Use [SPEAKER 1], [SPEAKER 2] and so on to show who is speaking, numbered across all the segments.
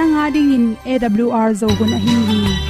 [SPEAKER 1] nanga dingin awr zo gun a hin hi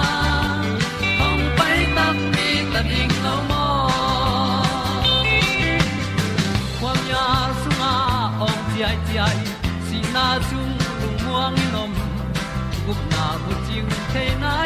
[SPEAKER 2] ting te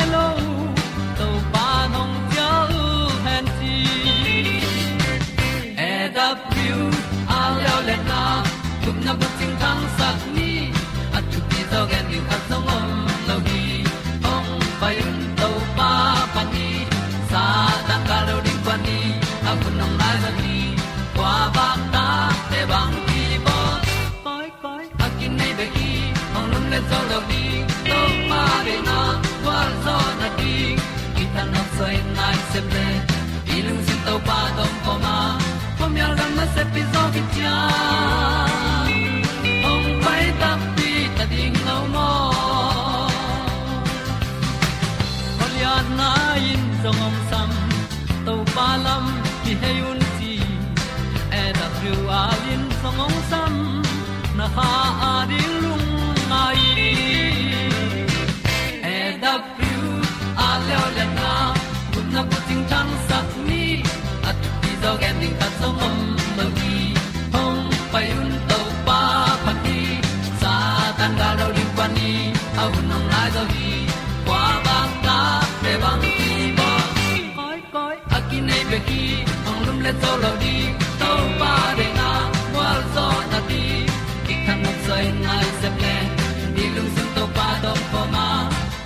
[SPEAKER 2] nai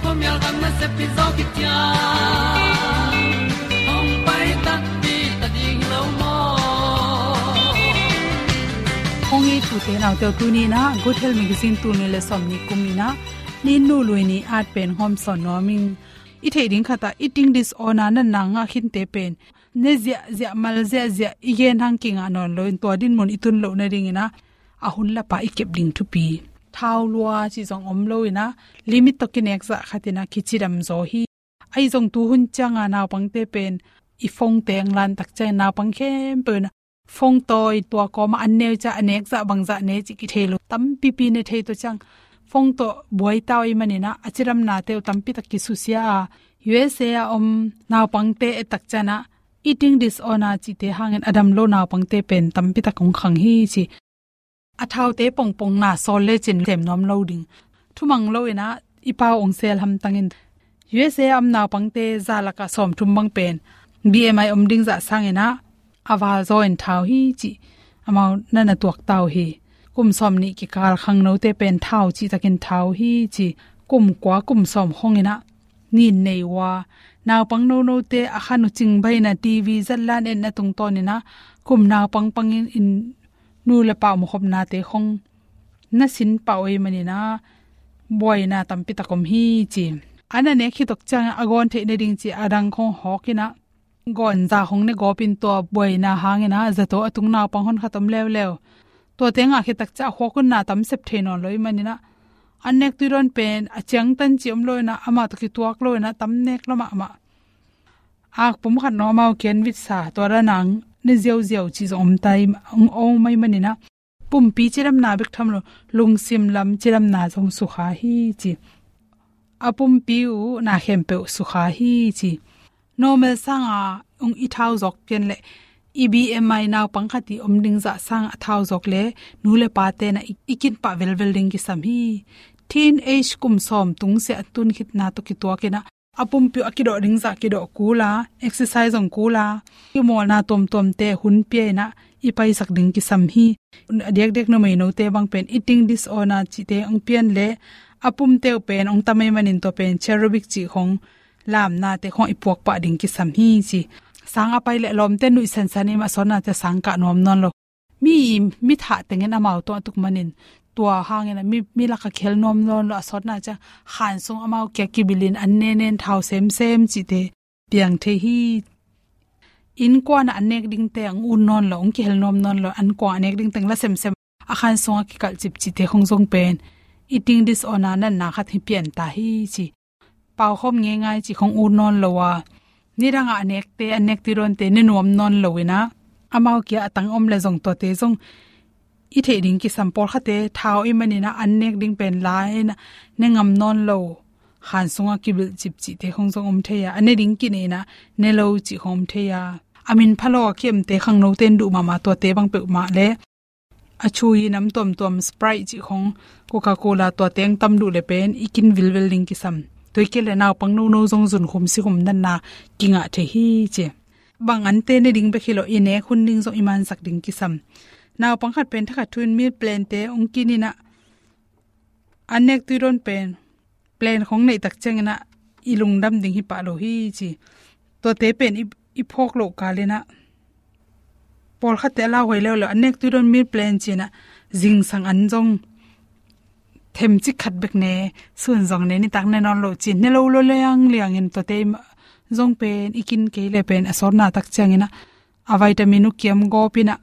[SPEAKER 2] pom yal gam na se pi zo ki tia ong pai ta ti ta ding lo mo
[SPEAKER 1] ong e tu te nau te tu ni na. Good health magazine tu ni le som ni kumi na. Ni nu lui ni at pen hom son no ming i thei ding khata eating disorder na na nga khin te pen. Ne zia zia mal, zia zia igen hang king anon loin to din mon itun lo na. Ring ina ahun la pa ikep ding tu pi thao lua chi zong om lo ina limit to kin nek za khatina khichiram zo hi. Ai zong tu hun changa na pangte pen, i phong teng lan tak chai na pang khem pen. Phong toy tua ko ma an ne cha anek za bang za ne chi ki thelo. Tam pi pi ne thei to chang. Phong to boi tao i manina achiram na te tam pi tak ki su sia usa a om na pangte e tak chana. Eating disorder chi te hangen adam lo naw pangte pen tam pi tak kong khang hi chi a te pong pong na sol le chin tem nom lo ding thumang lo ina ipa ong sel ham tangin. Usa am naw pangte za som thum bang pen bmi om ding za sangena awal zo thau hi chi. Amau na tuak tau hi. Kum som ni ki kal khang no te pen thau chi takin thau hi chi. Kum kwa kum som hongina ni nei wa. Naw pang no no te a khanu ching bai na tv zallan en na tung ton na kum naw pang pang in นูละเป่ามขบนาเตคงนาสินเป่าเอมันนี่นะบอยนาตัมปิตะกมฮีจีอันนั้นเนี่ยคิดตกจังอากอนเทนดิงจีอดังคงฮอกินะก่อนจาคงในี่กอปินตัวบอยนาฮางนะจะโตอตุงนาปังคนขัดตมเลวเลวตัวเตงอาคิดตักจ้าฮอกุนนาตัมเซปเทนอนเลยมันนี่นะอันเนกตุรอนเป็นอาจังตันจิมลอยนะอามาตะกิตัวกลอยนะตัมเนกละมามะอากผมขัดน้อมาเขียนวิสาตัวระนัง ne zeu zeu chi zom tai ong ong mai mani na pum pi chiram na bek tham lo lung sim lam chiram na zong su kha hi chi apum pi u na hem pe su kha hi chi normal sanga ong i thau jok pen le EBMI naw pangkhati omding za sang athau jok le nu le pa te na ikin pa vel vel ding ki sam hi teen age kum som tung se atun khit na to ki to ke na apum pyo akido ring za ki kula, exercise ong kula. Ki mol na tom tom te hun pe na i pai sak ding ki sam hi. Dek dek no mai no te bang pen eating disorder chi te ong pian le. Apum te pen ong tamai manin to pen cherubic chi hong. Lam na te khong ipok pa ding ki sam hi chi. Sang apai le lom te nu san sani ma sona te sang ka nom non lo. Mi mi tha tengen amau to tuk manin tua hang na mi mi la ka khel nom non lo asot na cha khan sung amao ke ki bilin an ne nen thau sem sem chi te piang the hi. In kwa na anek ding te ang un non lo ong ki hel nom non lo, an kwa anek ding teng la sem sem. A khan sung ki kal chip chi te khong jong pen. Eating this on na na kha thi pian ta hi chi. Pau khom nge ngai chi khong un non lo wa. Ni niranga anek te anek ti ron te ne nom non lo lowina amao kia atang om le jong to te jong i the ding ki sampol khate, thao e i manina anek ding pen la e na ne ngam non lo. Khan sunga ki bil chip chi te khong jong om the ya. Ane ding ki ne na ne lo chi hom the ya. Amin phalo kem te khang no ten du ma ma to te bang pe ma le. Achui nam tom tom sprite chi khong coca cola to teng tam du le pen, ikin vil vil ding ki sam. Toike le naw pang no no jong jun khum si khum nan na kinga the hi che. Bang an te ne ding be khilo ine e khun ding zo iman sak ding ki sam naw pang pen thakha thun mi plan te ong na anek tu ron pen plan khong nei tak cheng na ilung dam ding hi pa lo hi chi. To te pen i phok lo ka le na pol khat te la hoi le lo anek tu ron mi plan chi na jing sang an jong them chi khat bek ne sun jong ne, ni tak ne non lo chin ne lo lo leang liang in to te jong pen, ikin ke le pen, asor na tak chang ina a u kiam go pina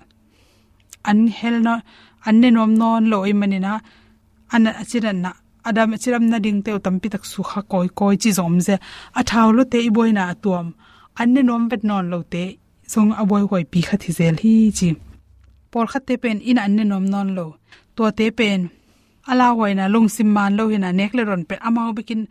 [SPEAKER 1] an hel no an ne nom non lo i manina an achiran na. Adam achiram na ding te tampi tak su kha koi koi chi zom je a thaw lo te i boina tuam. An ne nom bet non lo te. Song a boy hoi pi kha thi zel hi chi. Por kha te pen in an ne nom non lo. To te pen. Ala wai na lung sim man lo hina nek le ron pe amao bikin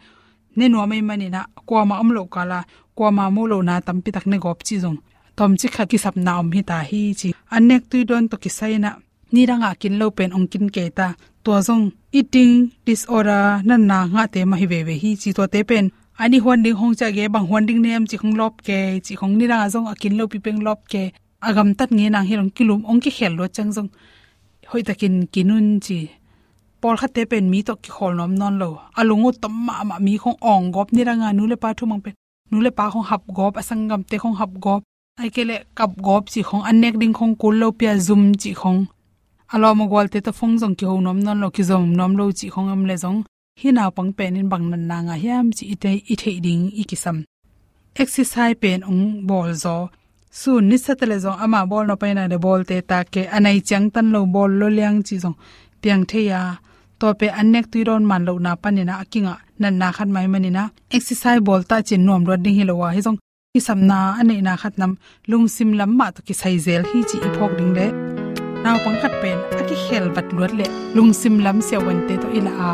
[SPEAKER 1] ne no mai mani na. Kwa ma am lo kala kwa ma mo lo na tam pi tak ne gop chi zong tom chi kha ki sap na om hi ta hi chi. Anek tu don to ki sai na. Ni ranga kin lo pen ong kin ke ta. To zong, eating disorder nan na nga te ma hi ve ve hi chi. To te pen, ani hon ding hong cha ge, bang hon ding nem chi khong lop ke, chi khong ni ranga zong akin lo pi peng lop ke. Agam tat nge nang hi rong kilum ong ki khel lo chang zong. Hoi takin kinun chi. Pol khate pen mi to ki khol nom non lo. Alungu tom ma ma mi khong ong gop ni ranga nu le pa thu mang pe nu le pa khong hap gop, asangam te khong hap gop ai kap gop chi khong anek ding khong, kul lo pia zum chi khong. Alo mo gol te to phong jong ki ho nom non lo ki zom nom lo chi khong am le jong hi na pang pen in bang nan na nga hiam chi ite i the ding i ki sam. Exercise pen ong bol zo. Sun ni satale zo ama bol no pa de bol te ta ke anai chang tan lo bol lo liang chi zo piang the ya, to pe annek tuiron man lo na panina akinga nan na khat mai manina exercise bol ta chin nom ro ding hilowa hi jong ki samna ane na khatnam lungsim lamma to ki sai zel hi chi iphok ding le naw pang khat pen aki khel bat luat le lungsim lam se wan te to ila a à.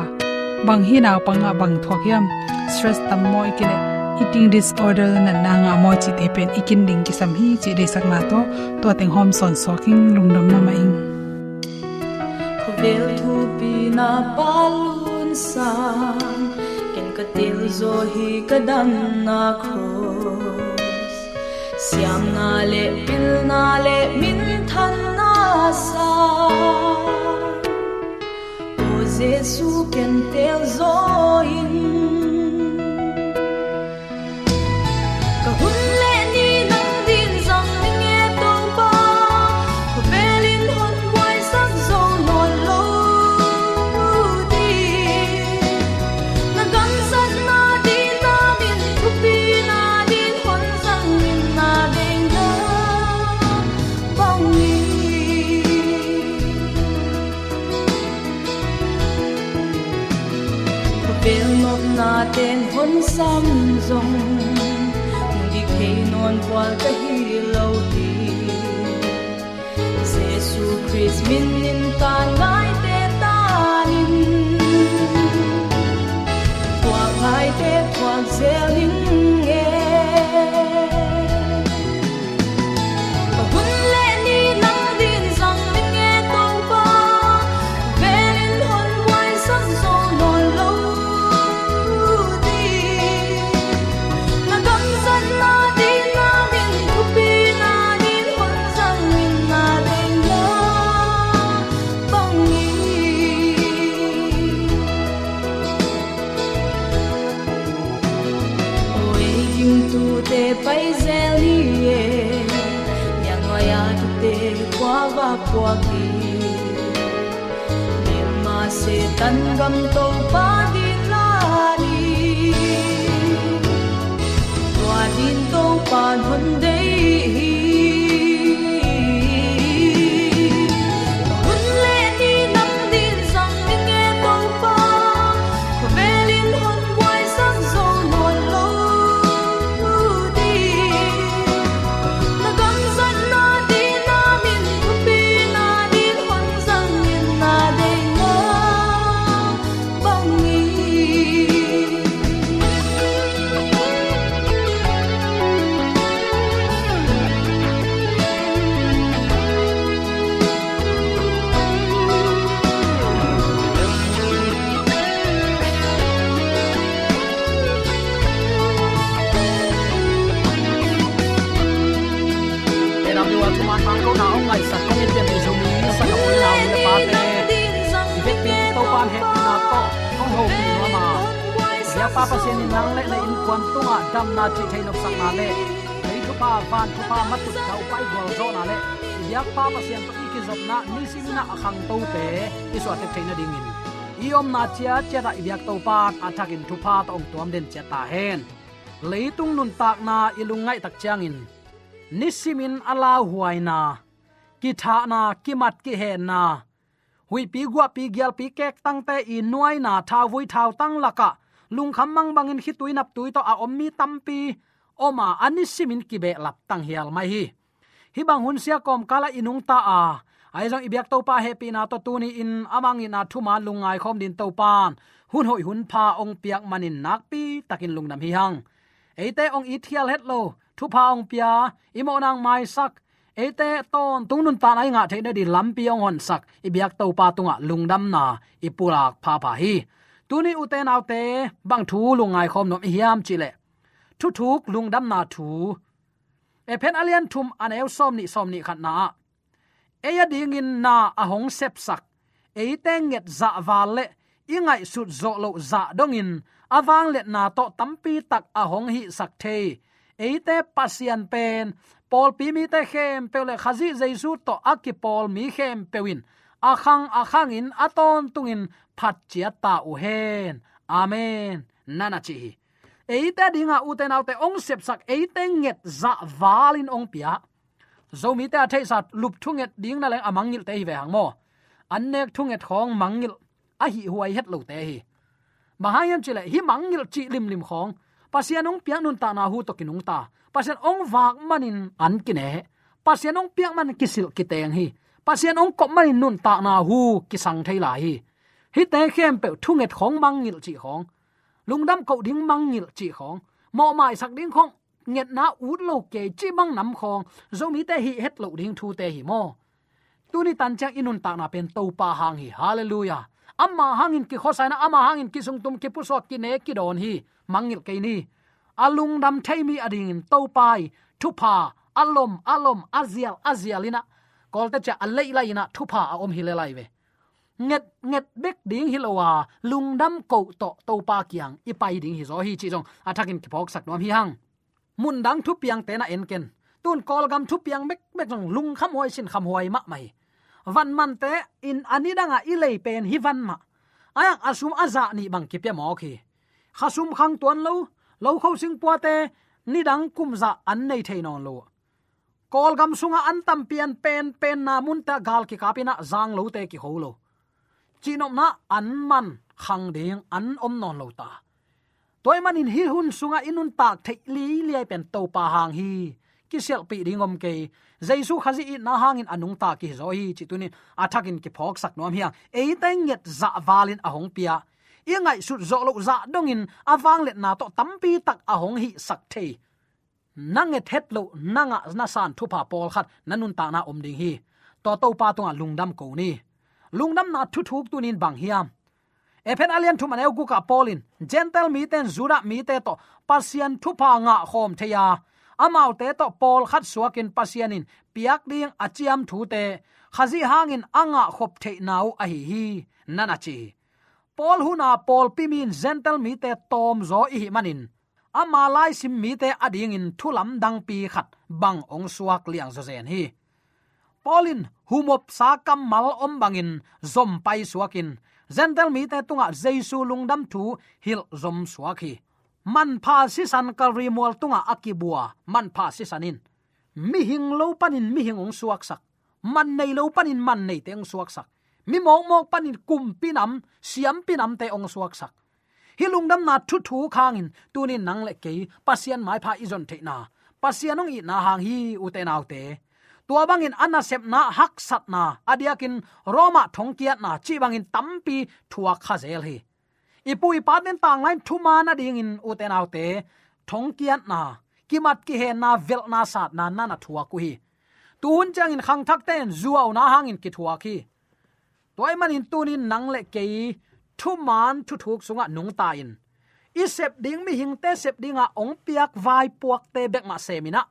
[SPEAKER 1] bang hi naw pang a à, bang thok yam stress tam moi ki le eating disorder na na nga mo chi te pen ikin ding ki sam hi chi de sak na to to teng hom son so king lung na ma ing
[SPEAKER 3] vel thu pi na palun san ken ka til zo hi ka dam na cross siam na le pil na le min than na sa o jesu ken tel zo in na ni
[SPEAKER 4] akhang to te i so te thein ding in. Iom na chia chia da ibyak to pan athak in thu pa to ong tuam den chia ta hen. Leitung nun tak na ilungai tak chiang in. Nisimin ala huaina ki tha na, ki mat ki he na. Hui pi gwa pi gyal pi kek tang te, i nuai na tha vui thau tang laka. Lung kham mang bangin khi tui tuito tui to a ommi tampi oma anisimin ki be lap tang hial mai hi. Hi bang hun sia kom kala inung ta a ai jong ibyak to pa happy na to tuni in amang ina thuma lungai khom din to pan. Hun hoi hun pha ong piak manin nak pi takin lungnam hi hang. Eite ong i thial het lo. Thu pa ong pia imo nang mai sak. Eite ton tunun ta nai nga theina di lampi ong hon sak. Ibyak to pa tunga lungdam na. Ipulak pha pha hi. Tuni uten autte bang thu lungai khom nom hiam chile thu thuk lungdam na thu. E pen alian thum an el som ni som ni khat na eya ding in na ahong sep sak. Eite nget za wale ingai sut zo lo za dong in. Awang let na to tampi tak ahong hi sak the. Eite pasian pen. Pol pi mi te khem pele khazi jaisu to aki pol mi khem pewin akhang akhang in aton tungin phat chia ta u hen. Amen. Nana chi eite dinga uten autte ong sep sak. Eite nget za valin ong pia zomi ta thei sat lup thunget ding na leng amangil te hi ve hang mo annek thunget khong mangil a hi huai het lo te hi. Mahayam chile hi mangil chi lim lim khong pasian ong piang nun ta na hu to kinung ta. Pasian ong wak manin an kine pasian ong piang man kisil kiteng hi. Pasian ong kop manin nun ta na hu kisang thei la hi. Hi te khem pe thunget khong mangil chi khong lungdam ko ding mangil chi khong mo mai sak ding khong nget na ut lo ke chi bang nam khong zo mi te hi het lo ding thu te hi mo tuni tan chang inun ta na pen to pa hang hi. Hallelujah. Amma hangin ki khosaina amma hangin ki sung tum ki pusot ki ne ki don hi. Mangil ke ni. Alung dam thaimi ading in to pai, thu pa, alom alom, azial azialina kolte cha alai la ina, thu pa a om hile lai ve. Nget nget bek ding hilowa à, lungdam ko to to pa kyang ipai ding hi zo hi chi jong athakin ki phok sak nom hi hang mun dang thu piang te na en ken. Tun kol gam thu piang mek mek long lung kham hoi sin kham hoi ma mai. Van man te in ani danga ilei pen hi van ma. Ayang asum aza ni bang ki pe mo khi khasum khang tuan lo lo khau sing pu te, ni dang kum za an nei thei non lo. Kol gam sunga an tam pian pen pen na mun ta gal ki kapina zang lo te ki ho lo. Chinom na an man khang ding an om non lo ta toy manin hi hun sunga inun tak thei li li pen to pa hang hi. Ki sel pi dingom ke jaisu khazi i na hangin anung ta ki zo hi. Chi tunin athakin ki phok sak nom hiang e teng nget za valin ahong pia i ngai su zo lo za dongin awang let na to tampi tak ahong hi sak the nange thet lo nanga na san thupa pol khat nanun ta na om ding hi. To to pa to lungdam ko ni. Lungdam na thu thuk tunin bang hiam epen alian thu maneu gu ka polin gentle mi ten, zura mi te to. Pasian thu pa nga khom theya amau te to pol khat suakin pasianin. Piak ding achiam thu te. Khazi hangin anga khop the nau a hi hi. Nana chi. Pol huna pol pimin gentle mi te tom zo i manin. Ama lai sim mi te ading in thulam dang pi khat. Bang ong suak liang zo zen hi. Polin humop sa kam mal om bangin. Zom pai suakin gentle mi te tunga jesu lungdam thu hil zom suaki man pha si san kalri mol tunga akibua man pha si sanin mi hing lo panin mi hing ong suak sak man nei lo panin man nei te ong suak sak mi mok mok panin kum pinam siam pinam te ong suak sak hilung dam na thu thu khangin tunin nang le ke pasian mai pha izon the na. Pasianong i na hang hi u te nau te tua bangin anna sep na hak sat na, adiakin roma thong kiat na chi bangin tampi thua khazel hi. Ipui paten tang lain thuma na ding in uten autte thong kiat na, kimat ki he na vel na sat na na na thua ku hi. Tun chang in khang thak ten zuaw na hang in ki thua ki. Toy man in tunin nang le ke thu man thu thuk sunga nung ta in. I sep ding mi hing te sep dinga ong piak vai puak te bek ma semina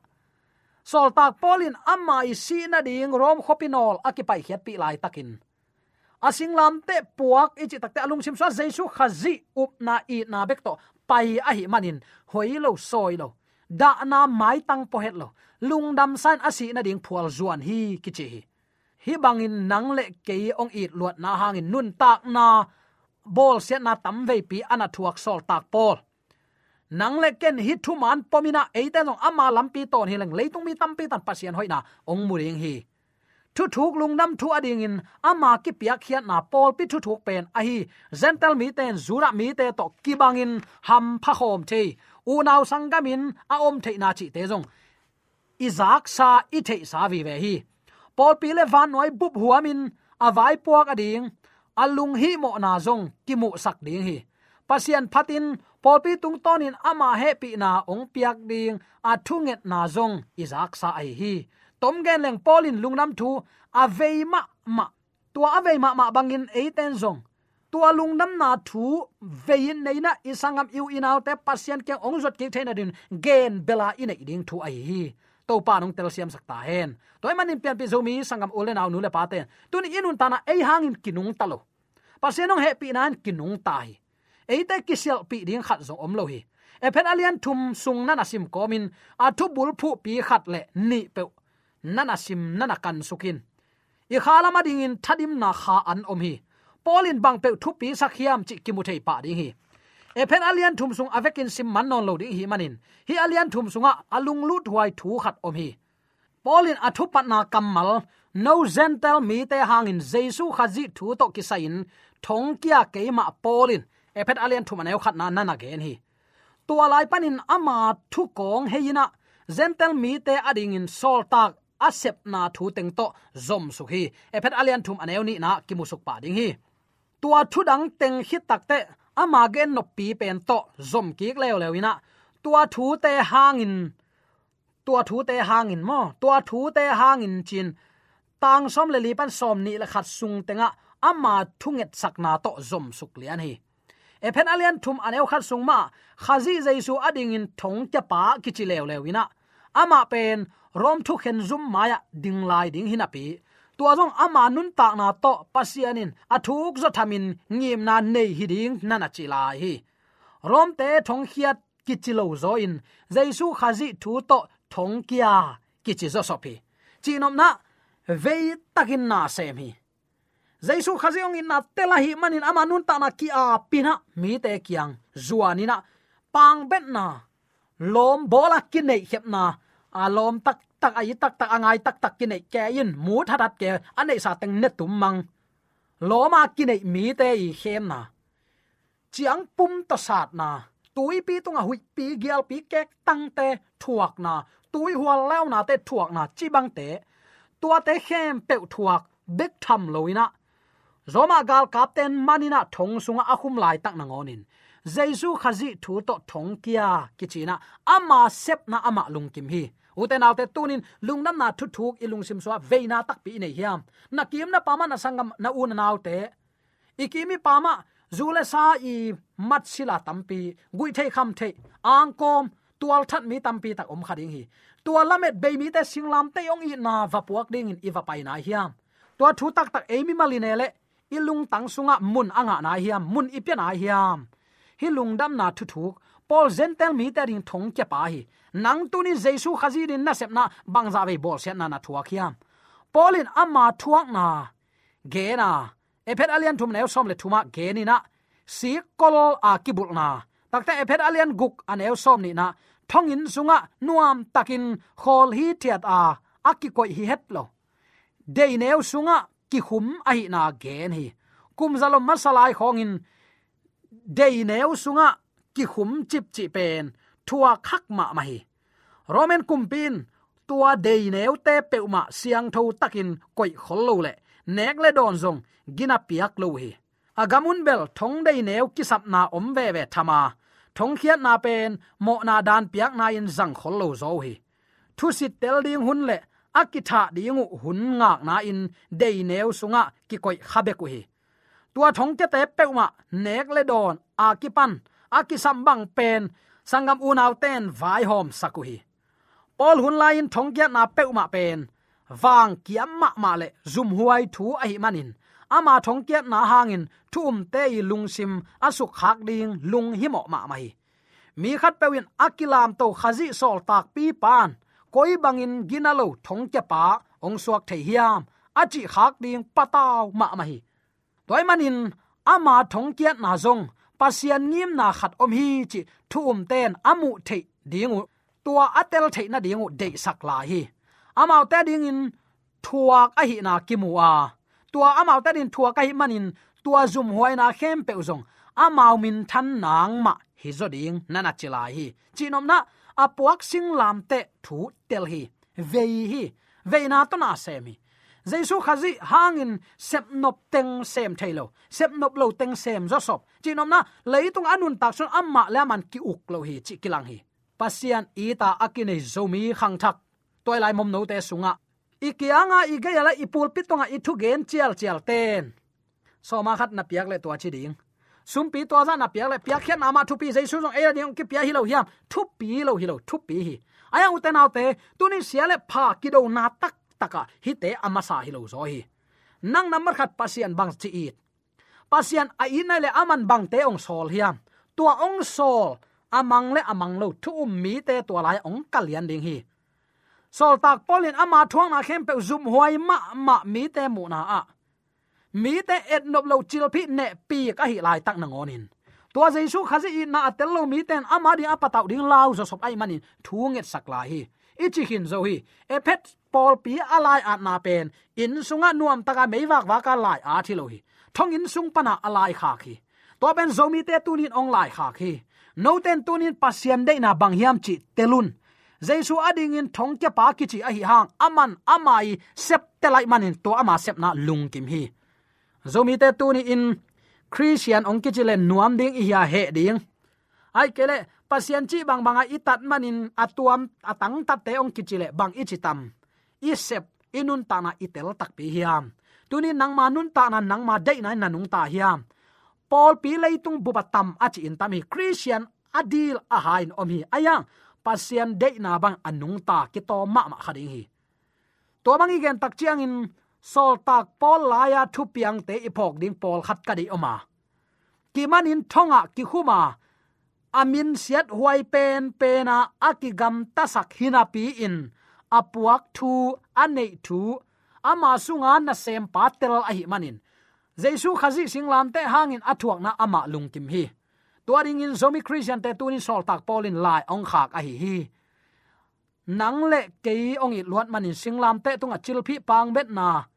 [SPEAKER 4] Soltak polin amma i na ding rom khopinol akipai khiat pi lai takin. Asing lam te puak ichi takte alung sim so jesu khazi up na i na bek to pai a hi manin. Hoilo soilo da na mai tang po het lo. Lung dam san asi na ding phual zuan hi kichi hi. Hi bangin nang le ke ong it luat na hangin nun tak na bol se na tam ve pi ana thuak sol tak pol nang le ken hi thu man pomina eite long ama lampi ton hi leng leitung mi tampi tan pasien hoina ong muring hi. Thu thuk lung nam thu ading in ama ki pia khiat na pol pi thu thuk pen a hi. Gentle mi ten zura mi te to kibangin ham pha khom the u naw sangamin a om the na chi te jong izak sa i the sa vi ve hi. Pol pi le van noi bup huamin a vai puak ading alung hi mo na zong ki mu sak ding hi. Pasian phatin polpi tung tonin ama he pi na ong piak ding a thunget na zong izak sa ai hi tom gen leng polin lungnam thu aveima ma tua aveima ma bangin eiten zong. Tua lungnam na thu vein neina, isangam yu inaw te pasien ke ongjot ke thena din gen bela ina iding thu ai hi to pa nong tel siam sakta hen. Toy manin pian pi zomi, sangam ole naw nu le pa ten tun inun tana ei hangin kinung talo. Pasien ong happy nan kinung tai eite kisel pi ding khat zo om lo hi. Ephen alian thum sung nana sim komin a thu bul phu pi khat le ni pe. Nana sim nana kan sukin. I khala ma ding in thadim na kha an om hi. Polin bang pe thu pi sakhiam chi kimuthei pa ding hi. E alian thum sung avekin sim man non lo ding hi manin. Hi alian thum sunga alung lut huai thu khat om hi. Polin athu pat na kamal no gentle mi te hangin jesu khazi thu to kisain thongkia kia keima polin ephet alian thu maneu khat na na na gen hi. Tua lai panin ama thu kong heina zentel mi te ading in sol tak asep na thu teng to zom su hi. Ephet alian thum aneu ni na ki musuk pa ding hi. Tua thu dang teng hit tak te ama gen no pi pen to zom ki leo lewina tua thu te hangin tua thu te hangin mo. Tua thu te hangin chin. Tang som le li pan som ni la khat sung tenga ama thunget sakna to zom suk lian hi e alian thum aneu khat sungma khazi jaisu ading in thong cha pa kichi lew lewina ama pen, rom thu khen zum maya ding lai ding hinapi tu azong ama nun ta na to pasianin athuk zo thamin ngim na nei hi ding nana chi lai hi. Rom te thong khiat kichilo zo in jaisu khazi thu to thong kia kichi zo sopi chinom na, vei takin na sem hi jaisu khaziong in na tela hi manin ama nun ta na ki a pina. Mi te kyang zuani na pang bet na. Lom bola ki nei hep na. A lom tak tak ai tak tak angai tak tak ki nei ke in mu thatat ke anei sa teng ne tum mang. Loma ki nei mi te i hem na. Chiang pum to sat na. Tui pi tunga hui pi gial pi kek tang te thuak na. Tui hual lao na te thuak na chi bang te. Tua te khem pe thuak. Bek tham loina zoma gal Captain manina thong sunga akhum lai tak na ngonin. Jesu khazi thu to thong kia, kichina. Ama sep na ama lungkim hi. Uten alte tunin lungnam na thu thuk ilung sim swa veina tak pi nei hiam. Na kim na pama na sangam na un na autte. Ikimi pama, zule sa i mat sila tampi gui thei kham thei. Angkom tual that mi tampi tak om khading hi. Tua lamet be mi te singlam te ong i na vapuak ding in iwa pai na hiam. Tua thu tak tak emi maline le ilung tang sunga mun anga na hiam, mun ipya na hiam. Hi lungdam na thu thuk pol zentel mi ta ring thong ke pa hi. Nang tu ni jesu khazi din na sep na bang za ve bol set na na thuak hiam. Polin ama thuak na. Ge na. Ephet alian thum neu som le thuma ge ni na. Si kol a kibul na. Takta ephet alian guk aneu som ni na. Thong in sunga nuam takin khol hi thiat a. Aki koi hi het lo. Dei neu sunga ki khum a hi na gen hi. Kum zalom masalai khongin. Dei neu sunga ki khum chip chi pen. Thua khak ma ma hi. Roman kumpin tua dei neu te peuma siang tho takin koi khol lo le. Nek le don zong, gina piak lo hi. Agamun bel thong dei neu kisap na om ve ve thama. Thong khiat na pen, mo na dan piak na in zang khol lo zo hi. Thu sit tel ding hun le akitha dingu hun ngak na in, dei neu sunga ki koi khabe ku hi. Tua thong te te peuma nek le don akipan ki pan bang pen, sangam unaw ten vai hom sakuhi pol hun lain thong kya na peuma pen wang kiam ma ma le, zum huai thu a hi manin. Ama thong kya na hangin thum um te lungsim asuk khak ding, lung hi mo ma mai mi khat pewin akilam to khazi sol tak pi pan koi bangin ginalo thong cha pa ong suak thei hiam achi khak ding pataw ma ma hi toy manin ama thong kiat na zong, pasian ngim na khat om hi chi thum ten amu thei dingu. Tua atel thei na dingu de sak la hi. Amao ta ding in thuak a hi na kimua tua amao ta din thuak a hi manin, tua zum huai na khem pe zong. Amao min than nang ma hi zo ding, nana chila hi. Chinom na apuak sing lam te thu tel hi. Vei hi. Vei na to na semi jesu khazi hangin sep nop teng sem thailo sep nop lo teng sem zo sop. Chinom na leitung anun tak son amma laman ki uk lo hi chi kilang hi. Pasian ita akine zomi khang thak. Toy lai mom no te sunga ikianga igeyala ipul pitonga ithu gen chial chial ten. Soma khat na piak le to chi ding sum pi to za na piak le piak khen ama thu pi jai su jong e ding ki pia hi lo hiam. Thu pi lo hi lo, thu pi hi. Aya u te nau te tu ni sia le pha ki do na tak taka, hi te ama sa hi lo zo hi. Nang number khat pasian bang chi i. Pasian a in le aman bang te ong sol hiam. Tua ong sol, amang le amang lo, thu um mi te tua lai ong kalian ding hi. Sol tak polin ama thuang na khem pe zum huai ma ma mi te mu na a mi te et nop lo chil phi ne pi ka hi lai tak na ngonin tua jesu khazi na atel lo mi ten ama di apa tau ding lau zo sop ai manin. Thu nget sak la hi. Ichi hin zo hi. Ephet pol pi alai at na pen. In sunga nuam taka meiwak wa ka lai a thi lo hi. Thong in sung pana alai kha khi. To ben zomi te tunin ong lai kha khi. No ten tunin pasiam de na bang hiam chi telun jesu ading in thong ke pa ki chi a hi hang. Aman amai sep te lai manin. To ama sep na lung kim hi zomi te tuni in christian ong kichile nuam ding i ya he ding. Ai kele, pasien chi bang banga itat manin atuam atang tat te ong kichile bang ichitam. Chi i sep inun ta na itel tak pi hiam. Tuni nang ma nun ta na nang ma dei na nanung ta hiam. Paul pi leitung bubatam achi in tami Christian adil ahain om hi ayang pasien dei na bang anung ta ki to ma ma khading hi. To bang igen tak chiang in sol tak pol laya thu piang te ipok ding Paul khat ka di oma ki manin thonga ki khuma amin siat huai pen pena akigam tasak hina pi in apuak thu anei thu ama sunga na sem patel a hi manin jesu khazi singlam te hangin athuak na ama lungkim hi tuaring in zomi christian te tunin sol tak polin lai ong khak a hi hi nang le ke ong i luat manin singlam te tunga chilphi pang bet na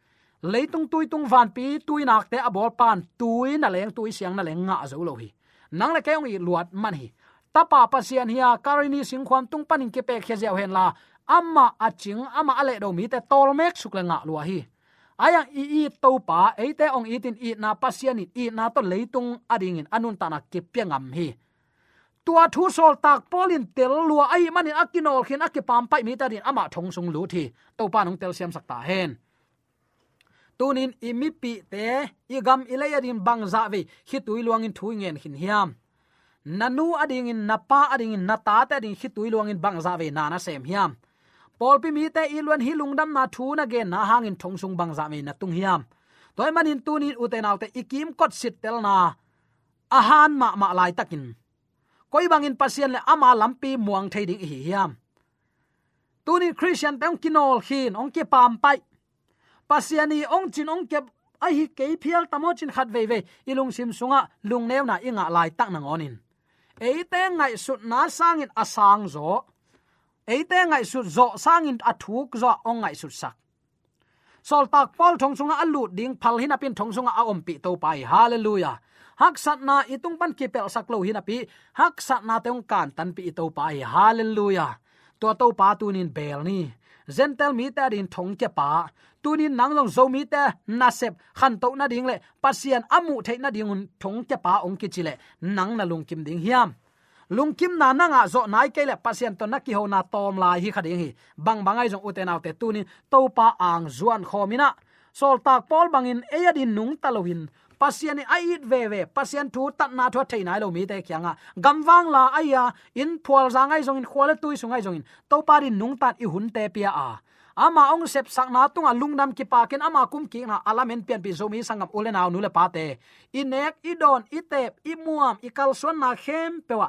[SPEAKER 4] leitung tui tung van pi, tui nak te abol à pan tui na leng tui siang na leng nga zo lo hi nang le ke à à ong i luat man hi tapa pasian hiya karini singkhwam tung panin ke pe khe jaw hen la amma aching ama ale do mi te tol mek suk le nga lua hi aya i i to pa eite ong tin i na pasian i na to leitung ading in anun tana ke piangam hi tua thu sol tak polin tel lua ai mani akinol khin akipam pai mi ta din ama thong sung lu thi. To pa nong tel siam sakta hen tunin imipi te, igam ilaya din bang za ve hi tui luang in thui ngen hin hiam. Nanu ading in napa ading in nata ta ding hi tui luang in bang ve na na sem hiam. Pol pi mi te ilwan hi lungdam na thu na ge na hangin thong sung bang me na tung hiam. Toy manin tunin uten autte ikim kot sit tel na. Ahan ma ma lai takin. Koi bangin pasien le ama lampi muang thei ding hi hiam. Tunin christian tang kinol hin ong ke pam pai pasiani ong chin ong ke a hi ke phial tamo chin khat ve ve ilung sim sunga, lung neu na inga lai tak na ngonin eite ngai sut na sangin asang zo. Eite ngai sut zo sangin athuk zo ong ngai sut sak. Sol tak pol thong sunga alu ding phal hina pin thong sunga a om pi to pai. Hallelujah. Hak sat na itung pan ki pel sak lo hina pi. Hak sat na teung kan tan pi to pai. Hallelujah. To to pa tunin bel ni zentel mi ta din thong che pa. Tunin nang long zo mi ta na sep, khan to na ding le. Pasian amu the na ding un thong che pa ong ki chile nang na lung kim ding hiam. Lungkim na na nga zo nai ke le. Pasien to na ki ho na tom lai hi khading hi. Bang bangai jong uten autte tunin to pa ang zuan khomina sol tak pol bangin eyadin nung talowin pasian ai it ve ve, pasian thu tat na tho thei nai lo mi te kyanga gamwang la aya in phol zangai jong in khwala tui sungai jong in. To pari nung tat i hun te pia a. Ama ong sep sak na tunga lungnam ki pakin ama kum ki na alamen pian pi zomi sangam ulenaw nule pate inek idon itep imuam ikal son na khem pewa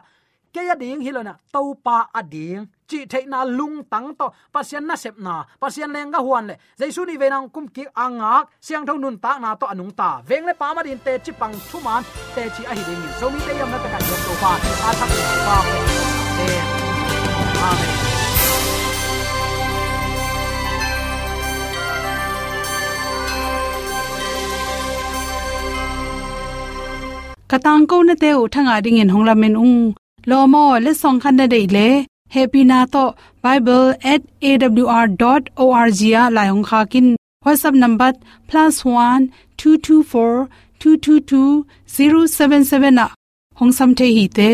[SPEAKER 4] ke ya ding hilona to pa ading chi theina lung tang to. Pasien na sep na pasien lenga huan le jaisu ni venang kum ki anga siang thong nun ta na to anung ta. Veng le pa ma din te chi pang thu man te chi a hi ding so mi te yam na ta ka yo to pa. A thak pa te amen
[SPEAKER 1] katang ko na te u thanga ding in hongla men ung lo mo le song khan na dei le. happy na to bible@awr.org ya la yong kha kin. Whatsapp number +1 224 222 077 na. Hong sam the hi te.